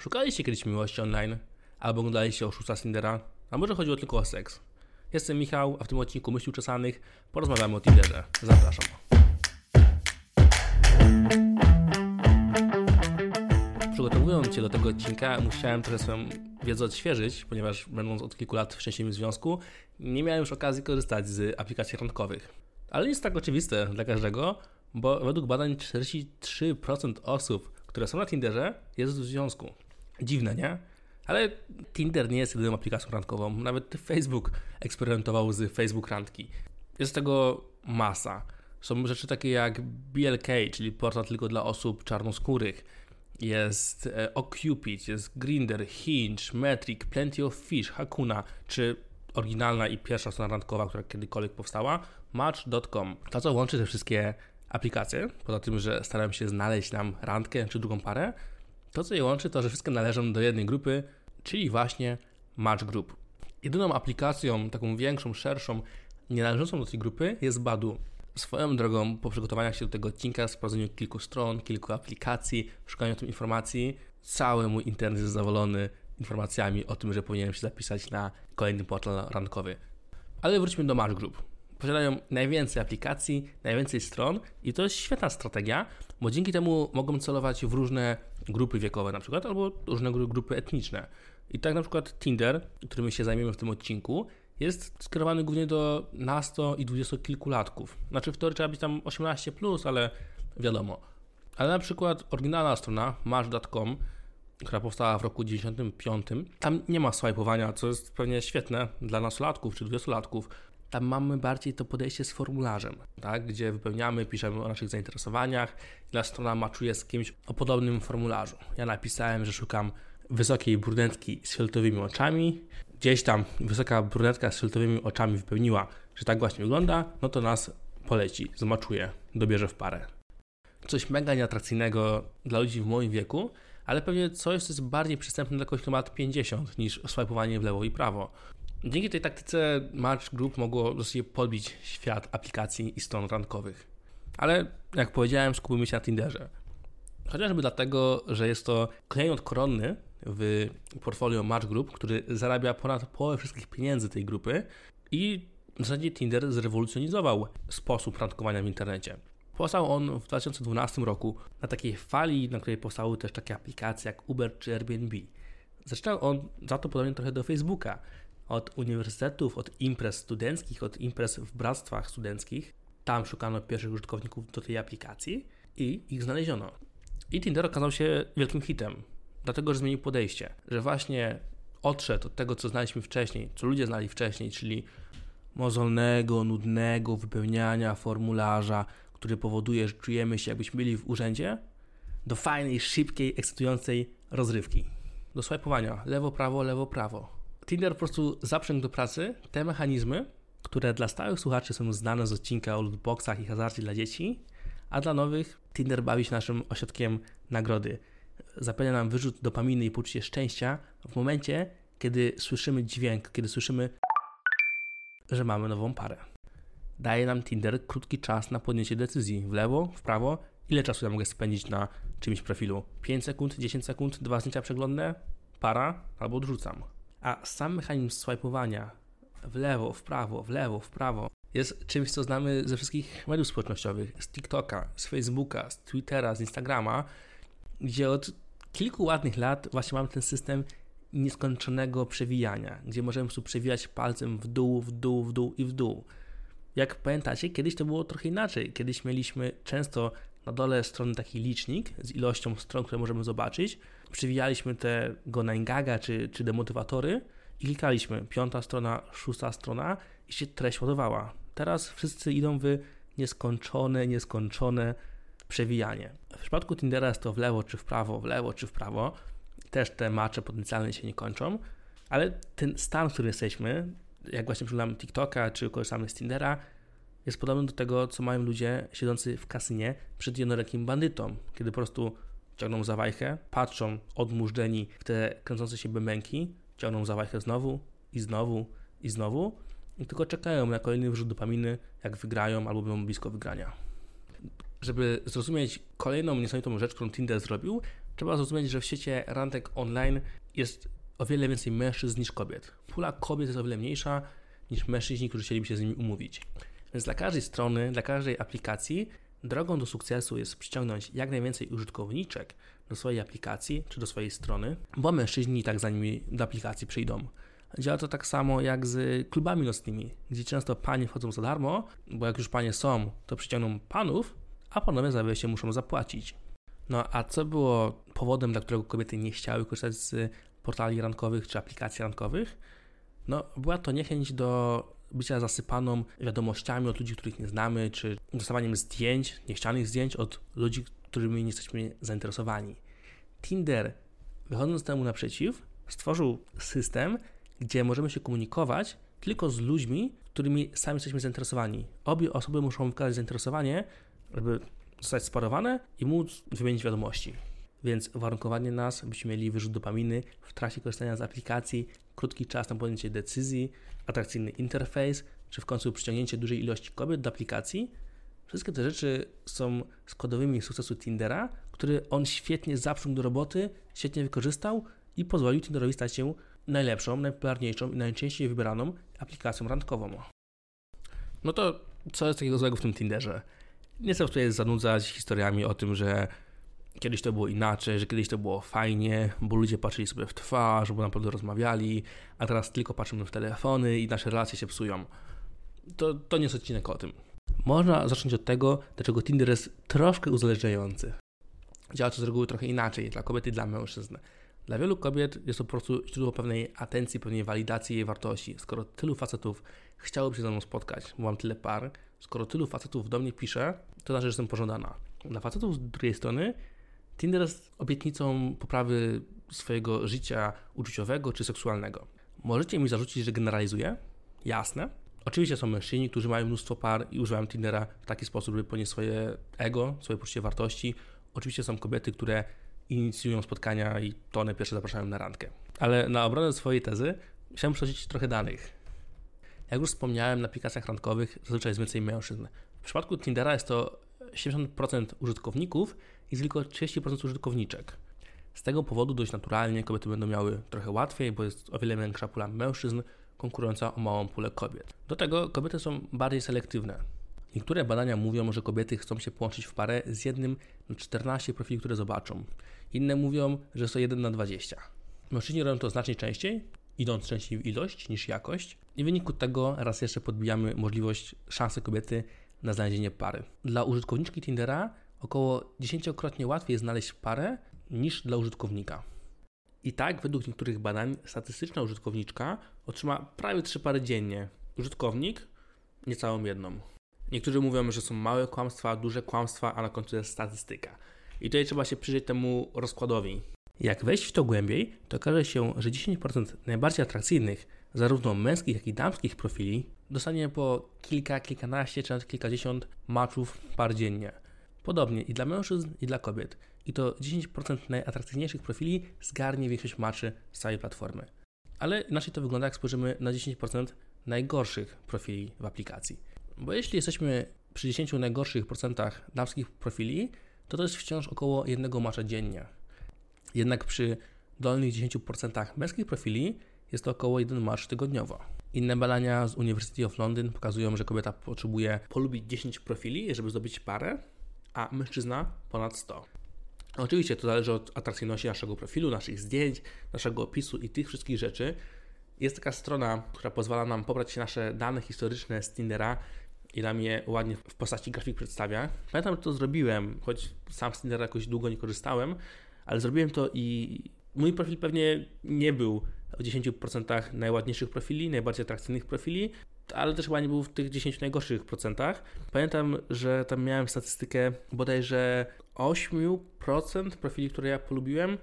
Szukaliście kiedyś miłości online? Albo oglądaliście oszusta Tindera? A może chodziło tylko o seks? Jestem Michał, a w tym odcinku Myśli Uczesanych porozmawiamy o Tinderze. Zapraszam. Przygotowując się do tego odcinka, musiałem trochę swoją wiedzę odświeżyć, ponieważ będąc od kilku lat w szczęśliwym związku, nie miałem już okazji korzystać z aplikacji randkowych. Ale jest tak oczywiste dla każdego, bo według badań 43% osób, które są na Tinderze, jest w związku. Dziwne, nie? Ale Tinder nie jest jedyną aplikacją randkową. Nawet Facebook eksperymentował z Facebook randki. Jest tego masa. Są rzeczy takie jak BLK, czyli portal tylko dla osób czarnoskórych. Jest e, OkCupid, jest Grinder, Hinge, Metric, Plenty of Fish, Hakuna, czy oryginalna i pierwsza strona randkowa, która kiedykolwiek powstała, Match.com. To, co łączy te wszystkie aplikacje, poza tym, że starałem się znaleźć nam randkę czy drugą parę, to, co je łączy, to, że wszystkie należą do jednej grupy, czyli właśnie Match Group. Jedyną aplikacją, taką większą, szerszą, nie należącą do tej grupy jest Badu. Swoją drogą, po przygotowaniach się do tego odcinka, sprawdzeniu kilku stron, kilku aplikacji, szukaniu tym informacji, cały mój internet jest zawolony informacjami o tym, że powinienem się zapisać na kolejny portal randkowy. Ale wróćmy do Match Group. Posiadają najwięcej aplikacji, najwięcej stron i to jest świetna strategia, bo dzięki temu mogą celować w różne grupy wiekowe na przykład, albo różne grupy etniczne. I tak na przykład Tinder, którym się zajmiemy w tym odcinku, jest skierowany głównie do nasto i dwudziestokilkulatków. Znaczy w teorii trzeba być tam 18+, plus, ale wiadomo. Ale na przykład oryginalna strona match.com, która powstała w roku 95, tam nie ma swajpowania, co jest pewnie świetne dla nastolatków czy dwudziestolatków. Tam mamy bardziej to podejście z formularzem, tak? gdzie wypełniamy, piszemy o naszych zainteresowaniach. Dla strona maczuje z kimś o podobnym formularzu. Ja napisałem, że szukam wysokiej brunetki z fioletowymi oczami. Gdzieś tam wysoka brunetka z fioletowymi oczami wypełniła, że tak właśnie wygląda, no to nas poleci, zmaczuje, dobierze w parę. Coś mega nieatrakcyjnego dla ludzi w moim wieku, ale pewnie coś, co jest bardziej przystępne dla kogoś, kto ma lat 50 niż swajpowanie w lewo i prawo. Dzięki tej taktyce Match Group mogło dosyć podbić świat aplikacji i stron randkowych. Ale jak powiedziałem, skupimy się na Tinderze. Chociażby dlatego, że jest to klient koronny w portfolio Match Group, który zarabia ponad połowę wszystkich pieniędzy tej grupy i w zasadzie Tinder zrewolucjonizował sposób randkowania w internecie. Powstał on w 2012 roku na takiej fali, na której powstały też takie aplikacje jak Uber czy Airbnb. Zaczynał on za to podobnie trochę do Facebooka. Od uniwersytetów, od imprez studenckich, od imprez w bractwach studenckich. Tam szukano pierwszych użytkowników do tej aplikacji i ich znaleziono. I Tinder okazał się wielkim hitem, dlatego że zmienił podejście, że właśnie odszedł od tego, co znaliśmy wcześniej, co ludzie znali wcześniej, czyli mozolnego, nudnego wypełniania formularza, który powoduje, że czujemy się jakbyśmy byli w urzędzie, do fajnej, szybkiej, ekscytującej rozrywki. Do swajpowania lewo, prawo, lewo, prawo. Tinder po prostu zaprzęgł do pracy te mechanizmy, które dla stałych słuchaczy są znane z odcinka o lootboxach i hazardzie dla dzieci, a dla nowych Tinder bawi się naszym ośrodkiem nagrody. Zapewnia nam wyrzut dopaminy i poczucie szczęścia w momencie, kiedy słyszymy dźwięk, kiedy słyszymy, że mamy nową parę. Daje nam Tinder krótki czas na podjęcie decyzji w lewo, w prawo, ile czasu ja mogę spędzić na czymś profilu. 5 sekund, 10 sekund, dwa zdjęcia przeglądne, para albo odrzucam. A sam mechanizm swajpowania w lewo, w prawo, w lewo, w prawo jest czymś, co znamy ze wszystkich mediów społecznościowych, z TikToka, z Facebooka, z Twittera, z Instagrama, gdzie od kilku ładnych lat właśnie mamy ten system nieskończonego przewijania, gdzie możemy po prostu przewijać palcem w dół, w dół, w dół i w dół. Jak pamiętacie, kiedyś to było trochę inaczej. Kiedyś mieliśmy często na dole strony taki licznik z ilością stron, które możemy zobaczyć. Przewijaliśmy te Gonengaga czy, czy demotywatory i klikaliśmy piąta strona, szósta strona i się treść ładowała. Teraz wszyscy idą w nieskończone, nieskończone przewijanie. W przypadku Tindera jest to w lewo czy w prawo, w lewo czy w prawo. Też te macze potencjalne się nie kończą, ale ten stan, w którym jesteśmy, jak właśnie przeglądamy TikToka czy korzystamy z Tindera, jest podobny do tego, co mają ludzie siedzący w kasynie przed jednorakim bandytą, kiedy po prostu ciągną za wajchę, patrzą odmurzeni w te kręcące się bębenki, ciągną za wajchę znowu i znowu i znowu i tylko czekają na kolejny wrzut dopaminy, jak wygrają albo będą blisko wygrania. Żeby zrozumieć kolejną niesamowitą rzecz, którą Tinder zrobił, Trzeba zrozumieć, że w świecie randek online jest o wiele więcej mężczyzn niż kobiet. Pula kobiet jest o wiele mniejsza niż mężczyźni, którzy chcieliby się z nimi umówić. Więc dla każdej strony, dla każdej aplikacji drogą do sukcesu jest przyciągnąć jak najwięcej użytkowniczek do swojej aplikacji czy do swojej strony, bo mężczyźni tak za nimi do aplikacji przyjdą. Działa to tak samo jak z klubami nocnymi, gdzie często panie wchodzą za darmo, bo jak już panie są, to przyciągną panów, a panowie za wejście muszą zapłacić. No a co było powodem, dla którego kobiety nie chciały korzystać z portali rankowych czy aplikacji rankowych? No, była to niechęć do bycia zasypaną wiadomościami od ludzi, których nie znamy, czy dostawaniem zdjęć, niechcianych zdjęć od ludzi, którymi nie jesteśmy zainteresowani. Tinder, wychodząc temu naprzeciw, stworzył system, gdzie możemy się komunikować tylko z ludźmi, którymi sami jesteśmy zainteresowani. Obie osoby muszą wykazać zainteresowanie, żeby zostać sparowane i móc wymienić wiadomości. Więc warunkowanie nas, byśmy mieli wyrzut dopaminy w trakcie korzystania z aplikacji, krótki czas na podjęcie decyzji, atrakcyjny interfejs, czy w końcu przyciągnięcie dużej ilości kobiet do aplikacji. Wszystkie te rzeczy są składowymi sukcesu Tindera, który on świetnie zaprzągł do roboty, świetnie wykorzystał i pozwolił Tinderowi stać się najlepszą, najpopularniejszą i najczęściej wybieraną aplikacją randkową. No to co jest takiego złego w tym Tinderze? Nie chcę tutaj zanudzać historiami o tym, że kiedyś to było inaczej, że kiedyś to było fajnie, bo ludzie patrzyli sobie w twarz, bo naprawdę rozmawiali, a teraz tylko patrzymy w telefony i nasze relacje się psują. To, to nie jest odcinek o tym. Można zacząć od tego, dlaczego Tinder jest troszkę uzależniający. Działa to z reguły trochę inaczej dla kobiety i dla mężczyzn. Dla wielu kobiet jest to po prostu źródło pewnej atencji, pewnej walidacji jej wartości. Skoro tylu facetów chciałoby się ze mną spotkać, bo mam tyle par, skoro tylu facetów do mnie pisze, to znaczy, że jestem pożądana. Dla facetów z drugiej strony Tinder jest obietnicą poprawy swojego życia uczuciowego czy seksualnego. Możecie mi zarzucić, że generalizuję? Jasne. Oczywiście są mężczyźni, którzy mają mnóstwo par i używają Tindera w taki sposób, by ponieść swoje ego, swoje poczucie wartości. Oczywiście są kobiety, które inicjują spotkania i to one pierwsze zapraszają na randkę. Ale na obronę swojej tezy chciałem przytoczyć trochę danych. Jak już wspomniałem, na aplikacjach randkowych zazwyczaj jest więcej mężczyzn. W przypadku Tindera jest to 70% użytkowników i tylko 30% użytkowniczek. Z tego powodu dość naturalnie kobiety będą miały trochę łatwiej, bo jest o wiele większa pula mężczyzn konkurująca o małą pulę kobiet. Do tego kobiety są bardziej selektywne. Niektóre badania mówią, że kobiety chcą się połączyć w parę z jednym na 14 profili, które zobaczą. Inne mówią, że to 1 na 20. Mężczyźni robią to znacznie częściej, idąc częściej w ilość niż jakość, i w wyniku tego raz jeszcze podbijamy możliwość, szansy kobiety na znalezienie pary. Dla użytkowniczki Tindera około 10-krotnie łatwiej jest znaleźć parę niż dla użytkownika. I tak, według niektórych badań, statystyczna użytkowniczka otrzyma prawie 3 pary dziennie. Użytkownik niecałą jedną. Niektórzy mówią, że są małe kłamstwa, duże kłamstwa, a na końcu jest statystyka. I tutaj trzeba się przyjrzeć temu rozkładowi. Jak wejść w to głębiej, to okaże się, że 10% najbardziej atrakcyjnych, zarówno męskich, jak i damskich profili, dostanie po kilka, kilkanaście czy nawet kilkadziesiąt maczów par dziennie. Podobnie i dla mężczyzn, i dla kobiet. I to 10% najatrakcyjniejszych profili zgarnie większość maczy z całej platformy. Ale inaczej to wygląda, jak spojrzymy na 10% najgorszych profili w aplikacji. Bo jeśli jesteśmy przy 10 najgorszych procentach damskich profili, to to jest wciąż około jednego macza dziennie. Jednak przy dolnych 10% męskich profili jest to około 1 marsz tygodniowo. Inne badania z University of London pokazują, że kobieta potrzebuje polubić 10 profili, żeby zdobyć parę, a mężczyzna ponad 100. Oczywiście to zależy od atrakcyjności naszego profilu, naszych zdjęć, naszego opisu i tych wszystkich rzeczy. Jest taka strona, która pozwala nam pobrać nasze dane historyczne z Tindera i nam je ładnie w postaci grafik przedstawia. Pamiętam, że to zrobiłem, choć sam z Tindera jakoś długo nie korzystałem, ale zrobiłem to i mój profil pewnie nie był w 10% najładniejszych profili, najbardziej atrakcyjnych profili, ale też chyba nie był w tych 10 najgorszych procentach. Pamiętam, że tam miałem statystykę bodajże 8% profili, które ja polubiłem,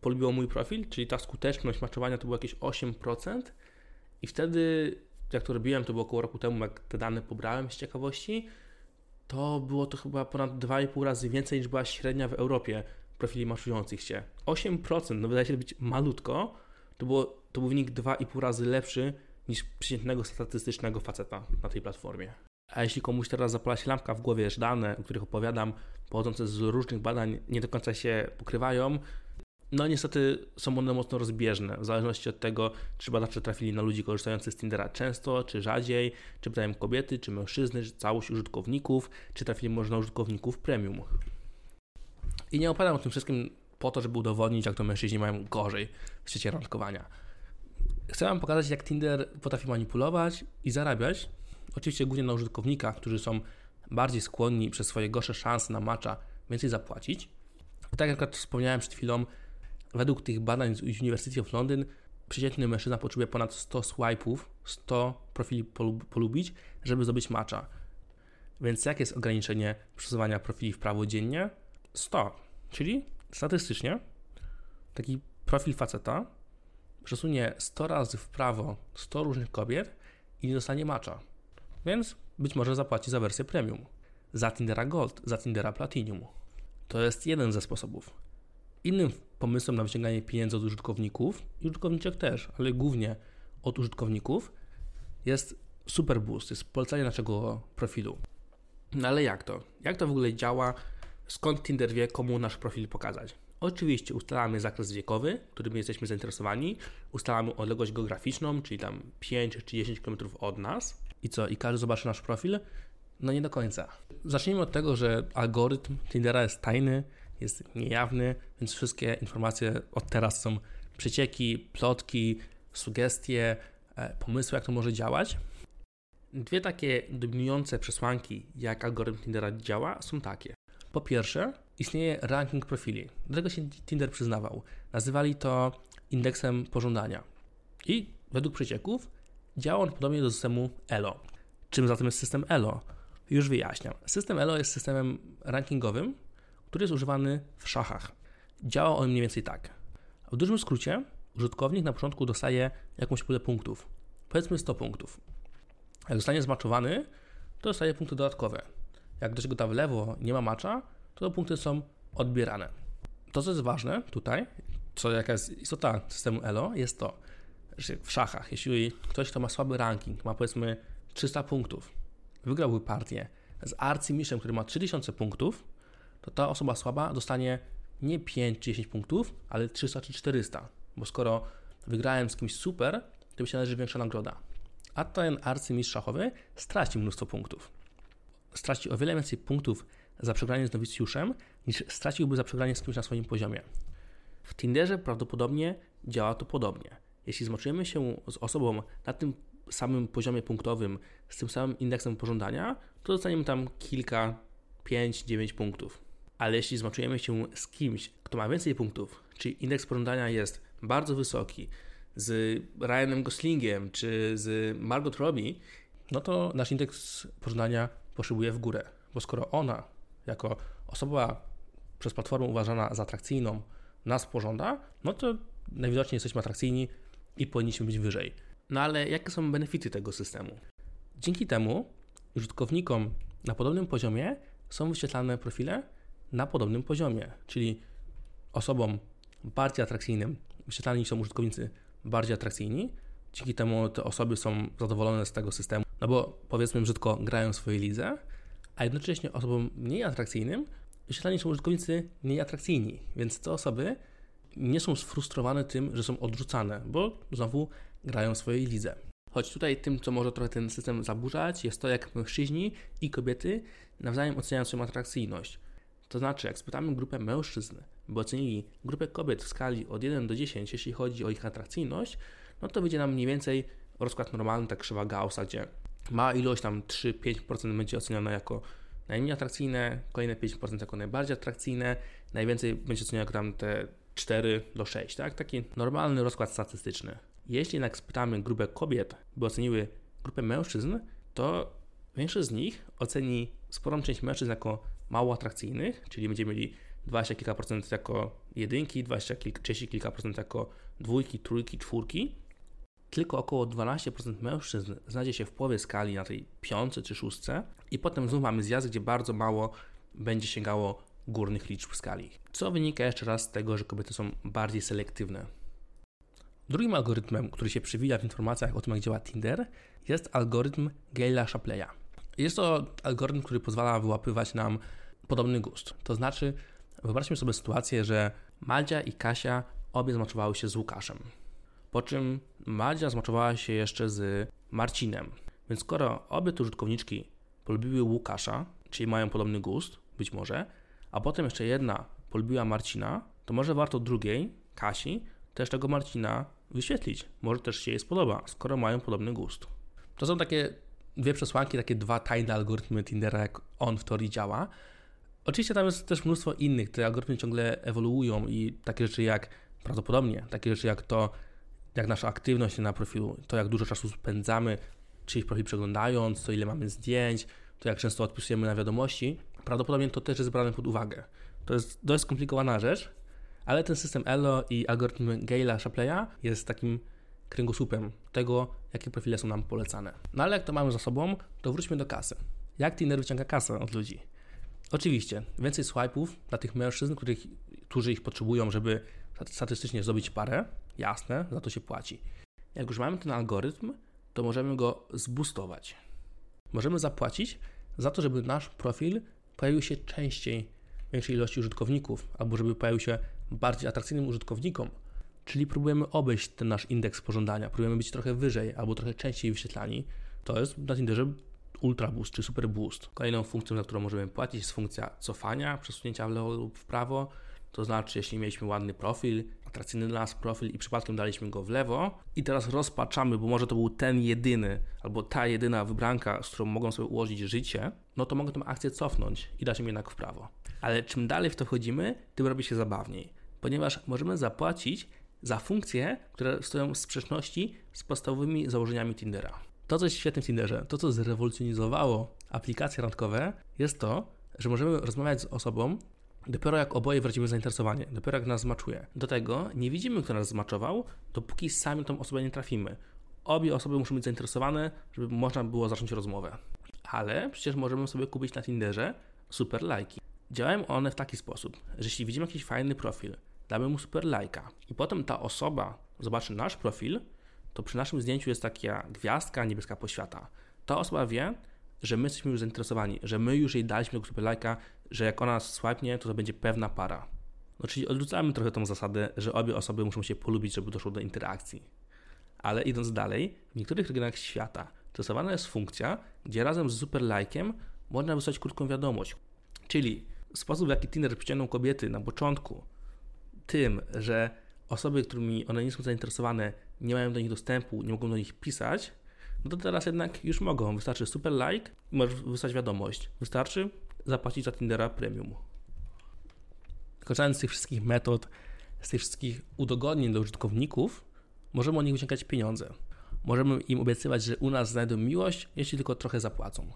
polubiło mój profil, czyli ta skuteczność maczowania to było jakieś 8%. I wtedy, jak to robiłem, to było około roku temu, jak te dane pobrałem z ciekawości, to było to chyba ponad 2,5 razy więcej niż była średnia w Europie profili maczujących się. 8%, no wydaje się być malutko, to, było, to był wynik 2,5 razy lepszy niż przeciętnego statystycznego faceta na tej platformie. A jeśli komuś teraz zapala się lampka w głowie, że dane, o których opowiadam, pochodzące z różnych badań, nie do końca się pokrywają, no niestety są one mocno rozbieżne, w zależności od tego, czy badacze trafili na ludzi korzystających z Tindera często, czy rzadziej, czy pytają kobiety, czy mężczyzny, czy całość użytkowników, czy trafili może na użytkowników premium. I nie opowiadam o tym wszystkim po to, żeby udowodnić, jak to mężczyźni mają gorzej w świecie randkowania. Chcę Wam pokazać, jak Tinder potrafi manipulować i zarabiać, oczywiście głównie na użytkownikach, którzy są bardziej skłonni przez swoje gorsze szanse na macza więcej zapłacić. Tak jak wspomniałem przed chwilą, według tych badań z University of London przeciętny mężczyzna potrzebuje ponad 100 swipe'ów, 100 profili polubić, żeby zdobyć macza. Więc jakie jest ograniczenie przesuwania profili w prawo dziennie? 100. Czyli statystycznie taki profil faceta przesunie 100 razy w prawo 100 różnych kobiet i nie dostanie macza. Więc być może zapłaci za wersję premium, za Tindera Gold, za Tindera Platinum. To jest jeden ze sposobów. Innym pomysłem na wyciąganie pieniędzy od użytkowników, i użytkowniczek też, ale głównie od użytkowników, jest Superboost, jest polecanie naszego profilu. No ale jak to? Jak to w ogóle działa? Skąd Tinder wie, komu nasz profil pokazać? Oczywiście ustalamy zakres wiekowy, którym jesteśmy zainteresowani, ustalamy odległość geograficzną, czyli tam 5 czy 10 km od nas. I co? I każdy zobaczy nasz profil? No nie do końca. Zacznijmy od tego, że algorytm Tindera jest tajny, jest niejawny, więc wszystkie informacje od teraz są przecieki, plotki, sugestie, e, pomysły, jak to może działać. Dwie takie dominujące przesłanki, jak algorytm Tindera działa, są takie. Po pierwsze, istnieje ranking profili. Do tego się Tinder przyznawał. Nazywali to indeksem pożądania. I według przecieków działa on podobnie do systemu ELO. Czym zatem jest system ELO? Już wyjaśniam. System ELO jest systemem rankingowym, który jest używany w szachach. Działa on mniej więcej tak. W dużym skrócie, użytkownik na początku dostaje jakąś pulę punktów. Powiedzmy 100 punktów. Jak zostanie zmaczowany, to dostaje punkty dodatkowe. Jak czego tam w lewo nie ma macza, to te punkty są odbierane. To, co jest ważne tutaj, co jaka jest istota systemu ELO, jest to, że w szachach, jeśli ktoś, kto ma słaby ranking, ma powiedzmy 300 punktów, wygrałby partię z arcymistrzem, który ma 3000 punktów, to ta osoba słaba dostanie nie 5 czy 10 punktów, ale 300 czy 400. Bo skoro wygrałem z kimś super, to mi się należy większa nagroda. A ten arcymistrz szachowy straci mnóstwo punktów. Straci o wiele więcej punktów za przegranie z nowicjuszem, niż straciłby za przegranie z kimś na swoim poziomie. W Tinderze prawdopodobnie działa to podobnie. Jeśli zmoczujemy się z osobą na tym samym poziomie punktowym, z tym samym indeksem pożądania, to dostaniemy tam kilka, 5-9 punktów ale jeśli zmaczujemy się z kimś, kto ma więcej punktów, czyli indeks pożądania jest bardzo wysoki, z Ryanem Goslingiem czy z Margot Robbie, no to nasz indeks pożądania poszybuje w górę, bo skoro ona, jako osoba przez platformę uważana za atrakcyjną, nas pożąda, no to najwidoczniej jesteśmy atrakcyjni i powinniśmy być wyżej. No ale jakie są benefity tego systemu? Dzięki temu użytkownikom na podobnym poziomie są wyświetlane profile, na podobnym poziomie, czyli osobom bardziej atrakcyjnym wyświetlani są użytkownicy bardziej atrakcyjni, dzięki temu te osoby są zadowolone z tego systemu, no bo powiedzmy brzydko grają w swojej lidze, a jednocześnie osobom mniej atrakcyjnym wyświetlani są użytkownicy mniej atrakcyjni, więc te osoby nie są sfrustrowane tym, że są odrzucane, bo znowu grają w swojej lidze. Choć tutaj tym, co może trochę ten system zaburzać, jest to, jak mężczyźni i kobiety nawzajem oceniają swoją atrakcyjność. To znaczy, jak spytamy grupę mężczyzn, by ocenili grupę kobiet w skali od 1 do 10, jeśli chodzi o ich atrakcyjność, no to wyjdzie nam mniej więcej rozkład normalny, tak krzywa Gaussa, gdzie ma ilość tam 3-5% będzie oceniona jako najmniej atrakcyjne, kolejne 5% jako najbardziej atrakcyjne, najwięcej będzie ocenione jako tam te 4 do 6, tak? Taki normalny rozkład statystyczny. Jeśli jednak spytamy grupę kobiet, by oceniły grupę mężczyzn, to większość z nich oceni sporą część mężczyzn jako mało atrakcyjnych, czyli będziemy mieli 20 kilka procent jako jedynki, 20 kilka, 30 kilka procent jako dwójki, trójki, czwórki. Tylko około 12% mężczyzn znajdzie się w połowie skali na tej piątce czy szóstce i potem znów mamy zjazd, gdzie bardzo mało będzie sięgało górnych liczb skali. Co wynika jeszcze raz z tego, że kobiety są bardziej selektywne. Drugim algorytmem, który się przewija w informacjach o tym, jak działa Tinder, jest algorytm Gaila Shapleya. Jest to algorytm, który pozwala wyłapywać nam podobny gust. To znaczy, wyobraźmy sobie sytuację, że Madzia i Kasia obie zmaczowały się z Łukaszem. Po czym Madzia zmaczowała się jeszcze z Marcinem. Więc skoro obie te użytkowniczki polubiły Łukasza, czyli mają podobny gust, być może, a potem jeszcze jedna polubiła Marcina, to może warto drugiej, Kasi, też tego Marcina wyświetlić. Może też się jej spodoba, skoro mają podobny gust. To są takie dwie przesłanki, takie dwa tajne algorytmy Tindera, jak on w teorii działa. Oczywiście tam jest też mnóstwo innych, te algorytmy ciągle ewoluują i takie rzeczy jak prawdopodobnie, takie rzeczy jak to, jak nasza aktywność na profilu, to jak dużo czasu spędzamy czyjś profil przeglądając, to ile mamy zdjęć, to jak często odpisujemy na wiadomości, prawdopodobnie to też jest brane pod uwagę. To jest dość skomplikowana rzecz, ale ten system ELO i algorytm Gale'a Shapleya jest takim kręgosłupem tego, jakie profile są nam polecane. No ale jak to mamy za sobą, to wróćmy do kasy. Jak Tinder wyciąga kasę od ludzi? Oczywiście, więcej swipe'ów dla tych mężczyzn, których, którzy ich potrzebują, żeby statystycznie zdobyć parę, jasne, za to się płaci. Jak już mamy ten algorytm, to możemy go zboostować. Możemy zapłacić za to, żeby nasz profil pojawił się częściej większej ilości użytkowników, albo żeby pojawił się bardziej atrakcyjnym użytkownikom. Czyli próbujemy obejść ten nasz indeks pożądania, próbujemy być trochę wyżej albo trochę częściej wyświetlani. To jest na Tinderze Ultra Boost czy Super Boost. Kolejną funkcją, za którą możemy płacić, jest funkcja cofania, przesunięcia w lewo lub w prawo. To znaczy, jeśli mieliśmy ładny profil, atrakcyjny dla nas profil i przypadkiem daliśmy go w lewo i teraz rozpaczamy, bo może to był ten jedyny albo ta jedyna wybranka, z którą mogą sobie ułożyć życie, no to mogę tę akcję cofnąć i dać im jednak w prawo. Ale czym dalej w to wchodzimy, tym robi się zabawniej, ponieważ możemy zapłacić za funkcje, które stoją w sprzeczności z podstawowymi założeniami Tindera. To, co jest świetne w Tinderze, to, co zrewolucjonizowało aplikacje randkowe, jest to, że możemy rozmawiać z osobą, Dopiero jak oboje wyrazimy zainteresowanie, dopiero jak nas zmaczuje. Do tego nie widzimy, kto nas zmaczował, dopóki sami tą osobę nie trafimy. Obie osoby muszą być zainteresowane, żeby można było zacząć rozmowę. Ale przecież możemy sobie kupić na Tinderze super lajki. Działają one w taki sposób, że jeśli widzimy jakiś fajny profil, damy mu super lajka i potem ta osoba zobaczy nasz profil, to przy naszym zdjęciu jest taka gwiazdka niebieska poświata. Ta osoba wie, że my jesteśmy już zainteresowani, że my już jej daliśmy tego super lajka, że jak ona swipnie, to to będzie pewna para. No czyli odrzucamy trochę tą zasadę, że obie osoby muszą się polubić, żeby doszło do interakcji. Ale idąc dalej, w niektórych regionach świata stosowana jest funkcja, gdzie razem z super lajkiem można wysłać krótką wiadomość. Czyli sposób, w jaki Tinder przyciągnął kobiety na początku, tym, że osoby, którymi one nie są zainteresowane, nie mają do nich dostępu, nie mogą do nich pisać, no to teraz jednak już mogą. Wystarczy super like i możesz wysłać wiadomość. Wystarczy zapłacić za Tindera premium. Korzystając z tych wszystkich metod, z tych wszystkich udogodnień dla użytkowników, możemy od nich wyciągać pieniądze. Możemy im obiecywać, że u nas znajdą miłość, jeśli tylko trochę zapłacą.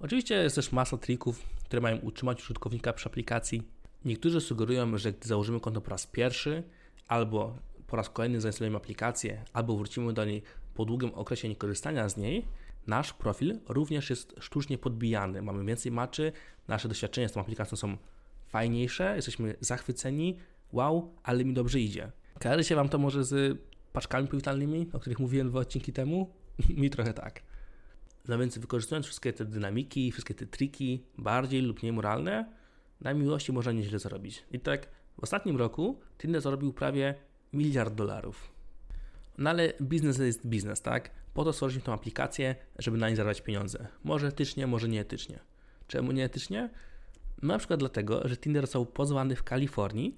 Oczywiście jest też masa trików, które mają utrzymać użytkownika przy aplikacji. Niektórzy sugerują, że gdy założymy konto po raz pierwszy, albo po raz kolejny zainstalujemy aplikację, albo wrócimy do niej po długim okresie niekorzystania z niej, nasz profil również jest sztucznie podbijany. Mamy więcej maczy, nasze doświadczenia z tą aplikacją są fajniejsze, jesteśmy zachwyceni, wow, ale mi dobrze idzie. Kojarzy się Wam to może z paczkami powitalnymi, o których mówiłem dwa odcinki temu? mi trochę tak. No więc wykorzystując wszystkie te dynamiki, wszystkie te triki, bardziej lub mniej moralne, na miłości można nieźle zarobić. I tak w ostatnim roku Tinder zarobił prawie miliard dolarów. No ale biznes jest biznes, tak? Po to stworzyliśmy tą aplikację, żeby na niej zarabiać pieniądze. Może etycznie, może nieetycznie. Czemu nieetycznie? No na przykład dlatego, że Tinder został pozwany w Kalifornii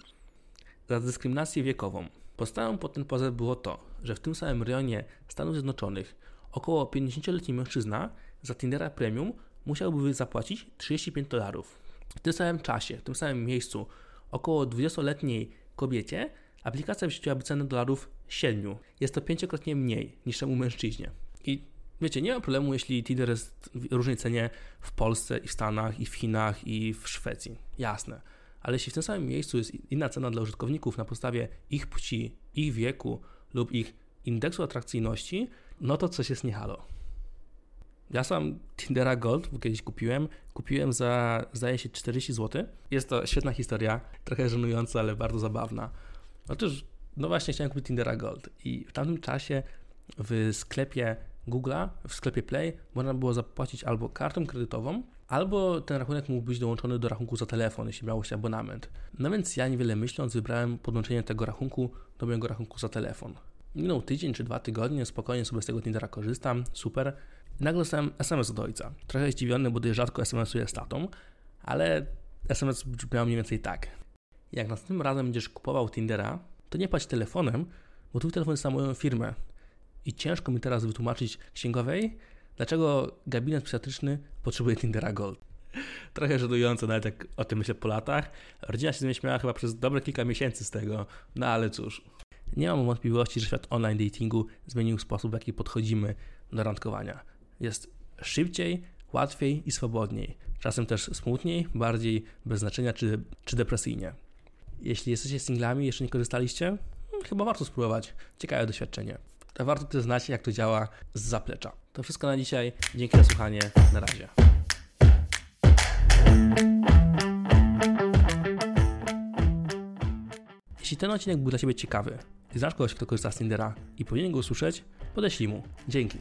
za dyskryminację wiekową. Podstawą pod ten pozew było to, że w tym samym rejonie Stanów Zjednoczonych około 50-letni mężczyzna za Tindera Premium musiałby zapłacić 35 dolarów. W tym samym czasie, w tym samym miejscu około 20-letniej kobiecie aplikacja wyświetliłaby cenę dolarów 7. Jest to pięciokrotnie mniej niż temu mężczyźnie. I wiecie, nie ma problemu, jeśli Tinder jest w różnej cenie w Polsce i w Stanach, i w Chinach, i w Szwecji. Jasne. Ale jeśli w tym samym miejscu jest inna cena dla użytkowników na podstawie ich płci, ich wieku lub ich indeksu atrakcyjności, no to coś jest niehalo. Ja sam Tindera Gold kiedyś kupiłem. Kupiłem za, zdaje się, 40 zł. Jest to świetna historia, trochę żenująca, ale bardzo zabawna. Otóż, no właśnie chciałem kupić Tindera Gold i w tamtym czasie w sklepie Google'a w sklepie Play można było zapłacić albo kartą kredytową, albo ten rachunek mógł być dołączony do rachunku za telefon, jeśli miało się abonament. No więc ja niewiele myśląc wybrałem podłączenie tego rachunku do mojego rachunku za telefon. Minął tydzień czy dwa tygodnie, spokojnie sobie z tego Tindera korzystam, super. Nagle dostałem SMS od ojca. Trochę zdziwiony, bo dość rzadko SMS-uję z tatą, ale SMS brzmiał mniej więcej tak. Jak następnym razem będziesz kupował Tindera, to nie płać telefonem, bo twój telefon jest na moją firmę. I ciężko mi teraz wytłumaczyć księgowej, dlaczego gabinet psychiatryczny potrzebuje Tindera Gold. Trochę żenujące, nawet jak o tym myślę po latach. Rodzina się z mnie śmiała chyba przez dobre kilka miesięcy z tego, no ale cóż. Nie mam wątpliwości, że świat online datingu zmienił sposób, w jaki podchodzimy do randkowania. Jest szybciej, łatwiej i swobodniej. Czasem też smutniej, bardziej bez znaczenia czy, czy depresyjnie. Jeśli jesteście singlami jeszcze nie korzystaliście, hmm, chyba warto spróbować. Ciekawe doświadczenie. Warto też znać, jak to działa z zaplecza. To wszystko na dzisiaj. Dzięki za słuchanie. Na razie. Jeśli ten odcinek był dla Ciebie ciekawy i znasz kogoś, kto korzysta z Tindera i powinien go usłyszeć, podeślij mu. Dzięki.